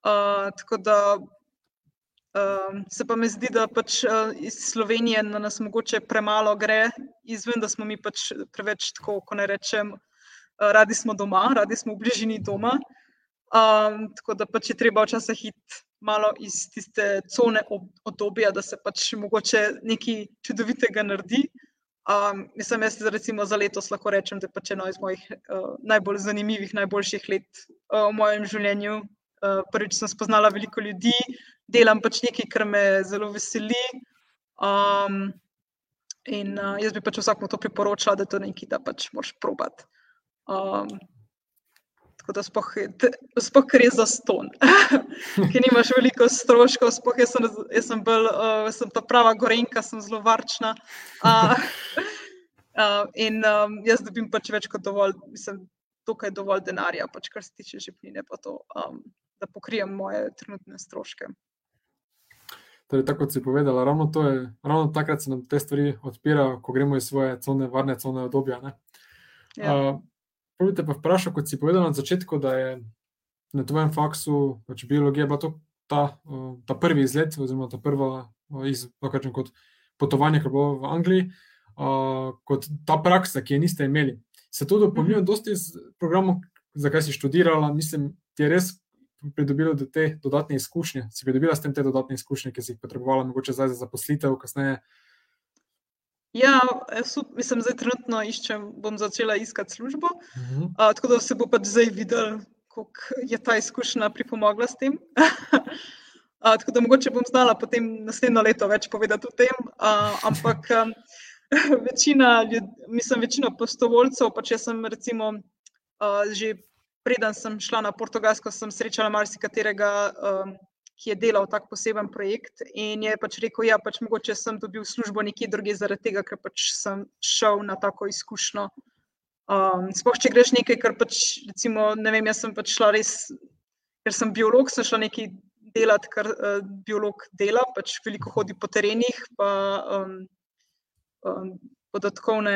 Uh, tako da uh, se pa mi zdi, da pač uh, iz Slovenije na nas mogoče premalo gre izven, da smo mi pač preveč tako, ko ne rečem, uh, radi smo doma, radi smo v bližini doma. Um, tako da pač je treba včasih iti malo iz tiste cone obdobja, da se pač mogoče nekaj čudovitega naredi. Um, mislim, jaz recimo za letos lahko rečem, da je pač eno iz mojih uh, najbolj zanimivih, najboljših let uh, v mojem življenju. Uh, prvič sem spoznala veliko ljudi, delam pač nekaj, kar me zelo veseli. Um, in uh, jaz bi pač vsakmu to priporočila, da je to nekaj, da pač moraš probati. Um, tako da spoh gre za ston, ki nimaš veliko stroškov, spoh jaz sem, jaz sem, bolj, uh, sem ta prava gorenka, sem zelo varčna. Uh, uh, in um, jaz dobim pač več kot dovolj, mislim, tukaj dovolj denarja, pač kar se tiče žepnine, pa to, um, da pokrijem moje trenutne stroške. Torej, tako kot si povedala, ravno, je, ravno takrat se nam te stvari odpirajo, ko gremo iz svoje cone, varne cone obdobja. Ja. Uh, Prvi te pa vprašal, kot si povedala na začetku, da je na tvojem faksu pač biologija bila to, ta, uh, ta prvi izlet, oziroma ta prva uh, iz, kažem, potovanje, ki je bilo v Angliji, uh, kot ta praksa, ki je niste imeli. Se to dopolnjuje mm -hmm. dosti iz programov, zakaj si študirala, mislim, ti je res pridobila te dodatne izkušnje, si pridobila s tem te dodatne izkušnje, ki si jih potrebovala, mogoče zdaj za zaposlitev, kasneje. Ja, mislim, zdaj trenutno iščem, bom začela iskati službo. Uh -huh. uh, tako da se bo pač zdaj videl, kako je ta izkušnja pripomogla s tem. uh, tako da mogoče bom znala potem naslednjo leto več povedati o tem. Uh, ampak um, večina, ljud, mislim, večina prostovoljcev, pač jaz sem recimo uh, že preden sem šla na Portugalsko, sem srečala marsikaterega, um, ki je delal tak poseben projekt in je pač rekel, ja, pač mogoče sem dobil službo nekje druge zaradi tega, ker pač sem šel na tako izkušnjo. Um, Sploh, če greš nekaj, kar pač, recimo, ne vem, jaz sem pač šla res, ker sem biolog, sem šla nekaj delati, kar uh, biolog dela, pač veliko hodi po terenih, pa um, um, podatkovne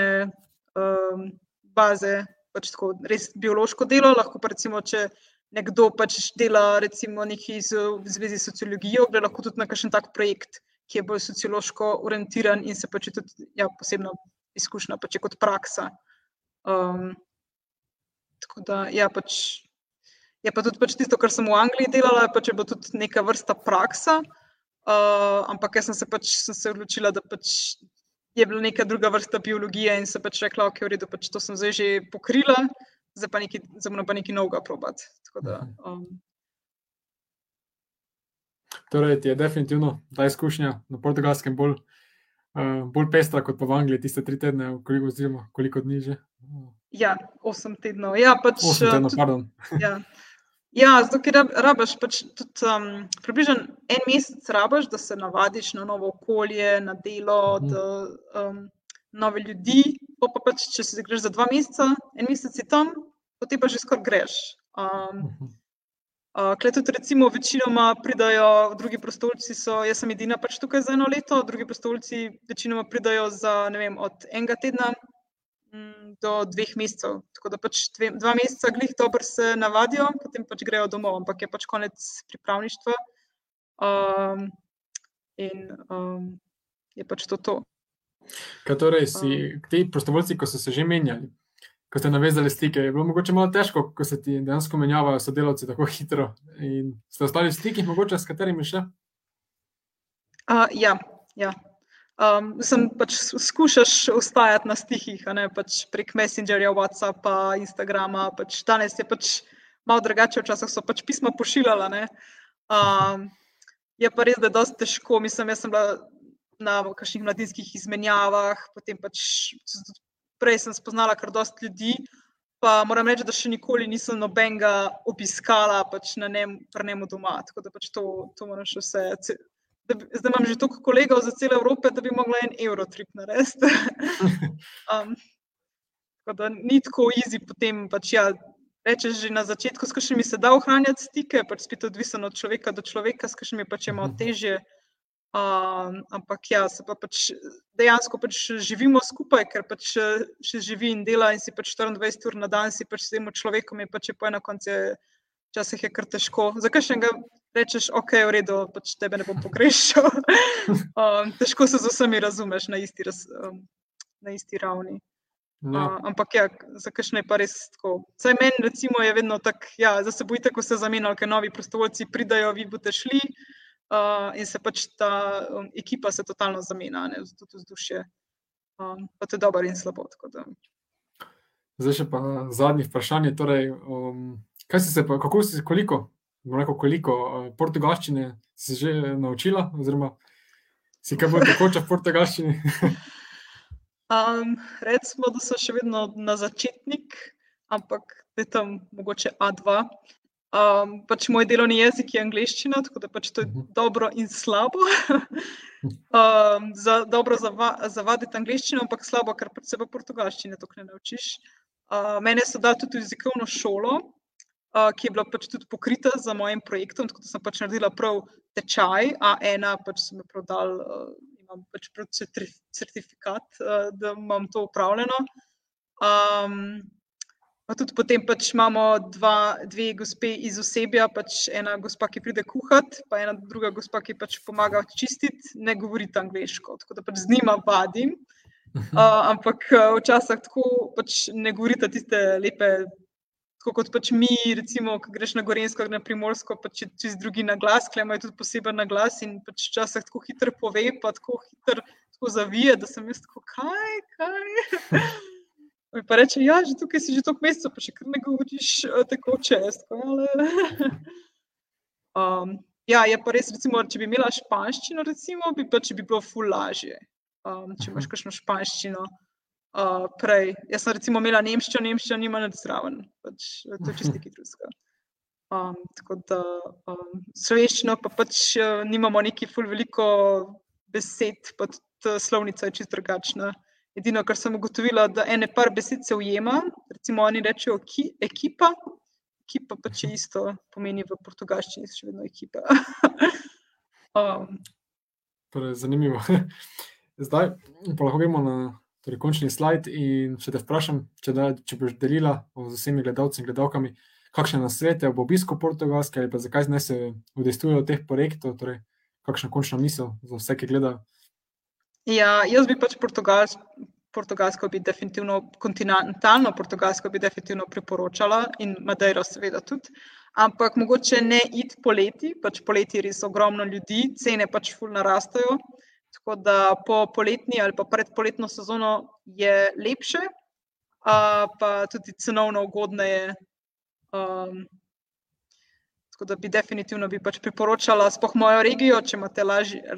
um, baze pač tako res biološko delo, lahko pa recimo, če nekdo pač dela recimo nekaj z, v zvezi s sociologijo, gre lahko tudi na kakšen tak projekt, ki je bolj sociološko orientiran in se pač tudi ja, posebno izkušnja, pač je kot praksa. Um, tako da, ja, pač je pa tudi pač tisto, kar sem v Angliji delala, pač je pa tudi neka vrsta praksa, uh, ampak jaz sem se pač sem se odločila, da pač je bila neka druga vrsta biologije in se pač rekla, ok, v redu, pač to sem zdaj že pokrila, zdaj pa nekaj, zdaj pa nekaj novega probati. Da, mhm. um. Torej, ti je definitivno ta izkušnja na portugalskem bolj, uh, bolj pestra kot pa v Angliji, tiste tri tedne, koliko, oziroma, koliko dni že? Ja, osem tednov. Ja, pač, osem tednov, tudi, pardon. Ja. Ja, zato ker rabiš pač tudi um, približno en mesec, rabiš, da se navadiš na novo okolje, na delo, mhm. da um, nove ljudi. Pa pa pač, če si greš za dva meseca, en mesec si tam, potem pa že skoraj greš. Um, mhm. uh, Klej tudi, recimo, večinoma pridajo drugi prostovoljci, so, jaz sem edina pač tukaj za eno leto, drugi prostovoljci večinoma pridajo za, vem, od enega tedna Mm, do dveh mesecev. Tako da pač dve, dva meseca glih dobro se navadijo, potem pač grejo domov, ampak je pač konec pripravništva. Um, in um, je pač to. to. Kaj torej si ti prostovoljci, ko so se že menjali, ko ste navezali stike, je bilo mogoče malo težko, ko se ti dejansko menjavajo sodelavci tako hitro in ste ostali v stikih, mogoče s katerimi še? Uh, ja, ja. Um, sem pač skušaš ostajati na stihih, ne, pač prek Messengerja, WhatsAppa, Instagrama. Pač danes je pač malo drugače, včasih so pač pisma pošiljala. Um, je pa res, da je dosti težko. Mislim, jaz sem bila na kakšnih mladinskih izmenjavah, potem pač prej sem spoznala kar dosti ljudi. Pa moram reči, da še nikoli nisem nobenega obiskala pač na njemu doma. Tako da pač to, to moram še vse da, zdaj imam že toliko kolegov za celo Evropo, da bi mogla en Eurotrip narediti. um, tako da ni tako easy potem. Pač, ja, rečeš že na začetku, s kakšnimi se da ohranjati stike, pač spet odvisno od človeka do človeka, s kakšnimi pač je malo mhm. težje. Um, ampak ja, se pa pač dejansko pač živimo skupaj, ker pač še živi in dela in si pač 24 ur na dan, si pač s tem človekom je pač po ena koncu, včasih je kar težko. Za kakšnega rečeš, ok, v redu, pač tebe ne bom pogrešal. um, težko se z vsemi razumeš na isti, raz, um, na isti ravni. No. Uh, ampak ja, za kakšne pa res tako. Saj meni recimo je vedno tako, ja, da se bojite, ko se zamenjali, ker novi prostovoljci pridajo, vi boste šli uh, in se pač ta um, ekipa se totalno zamenja, ne, tudi vzdušje. Um, pa to je dobro in slabo. Zdaj še pa zadnji vprašanje. Torej, um, kaj si se pa, kako si se, koliko, rekel, koliko uh, portugalščine si že naučila, oziroma si kaj bolj tekoča v portugalščini? um, recimo, da sem še vedno na začetnik, ampak je tam mogoče A2. Um, pač moj delovni jezik je angliščina, tako da pač to je uh -huh. dobro in slabo. um, za, dobro zava, zavaditi angliščino, ampak slabo, ker pač se v portugalščini to ne naučiš. Uh, mene so dali tudi v jezikovno šolo, uh, ki je bila pač tudi pokrita za mojim projektom, tako da sem pač naredila prav tečaj, a ena pač sem prav dal, uh, imam pač prav certifikat, uh, da imam to upravljeno. Um, Pa tudi potem pač imamo dva, dve gospe iz osebja, pač ena gospa, ki pride kuhati, pa ena druga gospa, ki pač pomaga čistiti, ne govori angliško, tako da pač z njima vadim. Uh, ampak včasih tako pač ne govorite tiste lepe, tako kot pač mi, recimo, ko greš na Gorensko, na Primorsko, pač čez drugi na glas, klema je tudi poseben na glas in pač včasih tako hitro pove, pa tako hitro zavije, da sem jaz tako, kaj, kaj. Mi pa reče, ja, že tukaj si že toliko mesecev, pa še kar ne govoriš uh, tako često. Um, ja, je pa res, recimo, če bi imela španščino, recimo, bi, pa, bi bilo ful lažje. Um, če imaš kakšno španščino uh, prej. Jaz sem recimo imela nemščino, nemščino nima nad zraven, pač, to je čisto nekaj drugega. Um, tako da um, slovenščino pa pač uh, nimamo neki ful veliko besed, pa tudi slovnica je čisto drugačna. Edino, kar sem ugotovila, da ene par besed se ujema, recimo oni rečejo ki, ekipa, ekipa pa če isto pomeni v portugalščini, še vedno ekipa. um. torej, zanimivo. Zdaj pa lahko gremo na torej, končni slajd in če te vprašam, če, da, če boš delila z vsemi gledalci in gledalkami, kakšne nasvete ob obisku Portugalske ali pa zakaj ne se udejstvujejo teh projektov, torej kakšna končna misel za vse, ki gledajo. Ja, jaz bi pač Portugalsko, Portugalsko bi definitivno, kontinentalno Portugalsko bi definitivno priporočala in Madeiro seveda tudi. Ampak mogoče ne id poleti, pač poleti res ogromno ljudi, cene pač ful narastajo. Tako da po poletni ali pa predpoletno sezono je lepše, pa tudi cenovno ugodneje. Um, tako da bi definitivno bi pač priporočala, spoh mojo regijo, če imate lažje,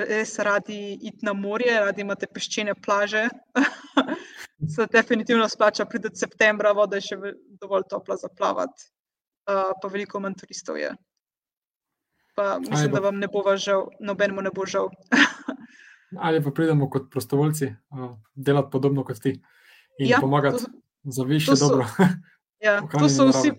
res radi iti na morje, radi imate peščene plaže. Se definitivno splača priti septembra, voda je še dovolj topla za plavati, uh, pa veliko manj turistov je. Pa mislim, da vam ne bo žal, nobenemu ne bo žal. Ali pa pridemo kot prostovoljci, uh, delati podobno kot ti in ja, pomagati to, za više dobro. Ja, to so vsi.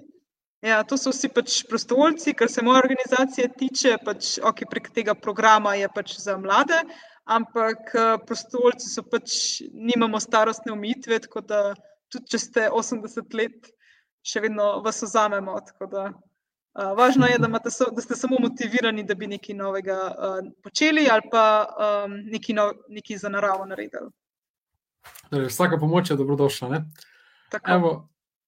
Ja, to so vsi pač prostovoljci, kar se moje organizacije tiče, pač, ok, prek tega programa je pač za mlade, ampak eh, prostovoljci so pač, nimamo starostne omejitve, tako da tudi če ste 80 let, še vedno vas vzamemo. Da, uh, važno je, da, so, da ste samo motivirani, da bi nekaj novega uh, počeli ali pa um, nekaj, no, nekaj za naravo naredili. Torej, vsaka pomoč je dobrodošla. Evo,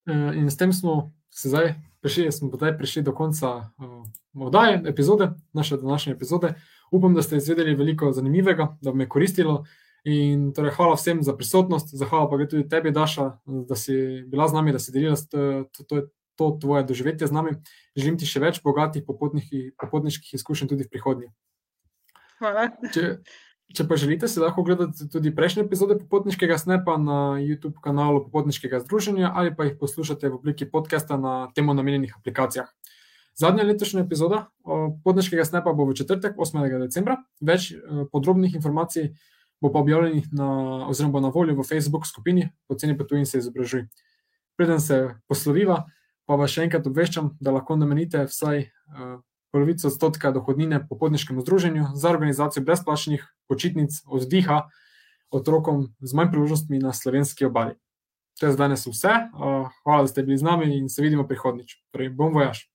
in s tem smo se zdaj prišli, smo zdaj prišli do konca uh, oddaje, epizode, naše današnje epizode. Upam, da ste izvedeli veliko zanimivega, da vam je koristilo. In torej, hvala vsem za prisotnost, zahvala pa tudi tebi, Daša, da si bila z nami, da si delila to, to, to tvoje doživetje z nami. Želim ti še več bogatih popotniških izkušenj tudi v prihodnje. Hvala. Če, Če pa želite, se lahko gledate tudi prejšnje epizode Popotniškega snepa na YouTube kanalu Popotniškega združenja ali pa jih poslušate v obliki podcasta na temu namenjenih aplikacijah. Zadnja letošnja epizoda Popotniškega snepa bo v četrtek, 8. decembra. Več eh, podrobnih informacij bo pa objavljenih na, oziroma na voljo v Facebook skupini Poceni potuj in se izobražuj. Preden se posloviva, pa vas še enkrat obveščam, da lahko namenite vsaj uh, polovico odstotka dohodnine popotniškemu združenju za organizacijo brezplačnih počitnic oddiha otrokom z manj priložnostmi na slovenski obali. To je za danes vse. Hvala, da ste bili z nami in se vidimo prihodnjič. Torej, bom vojaž.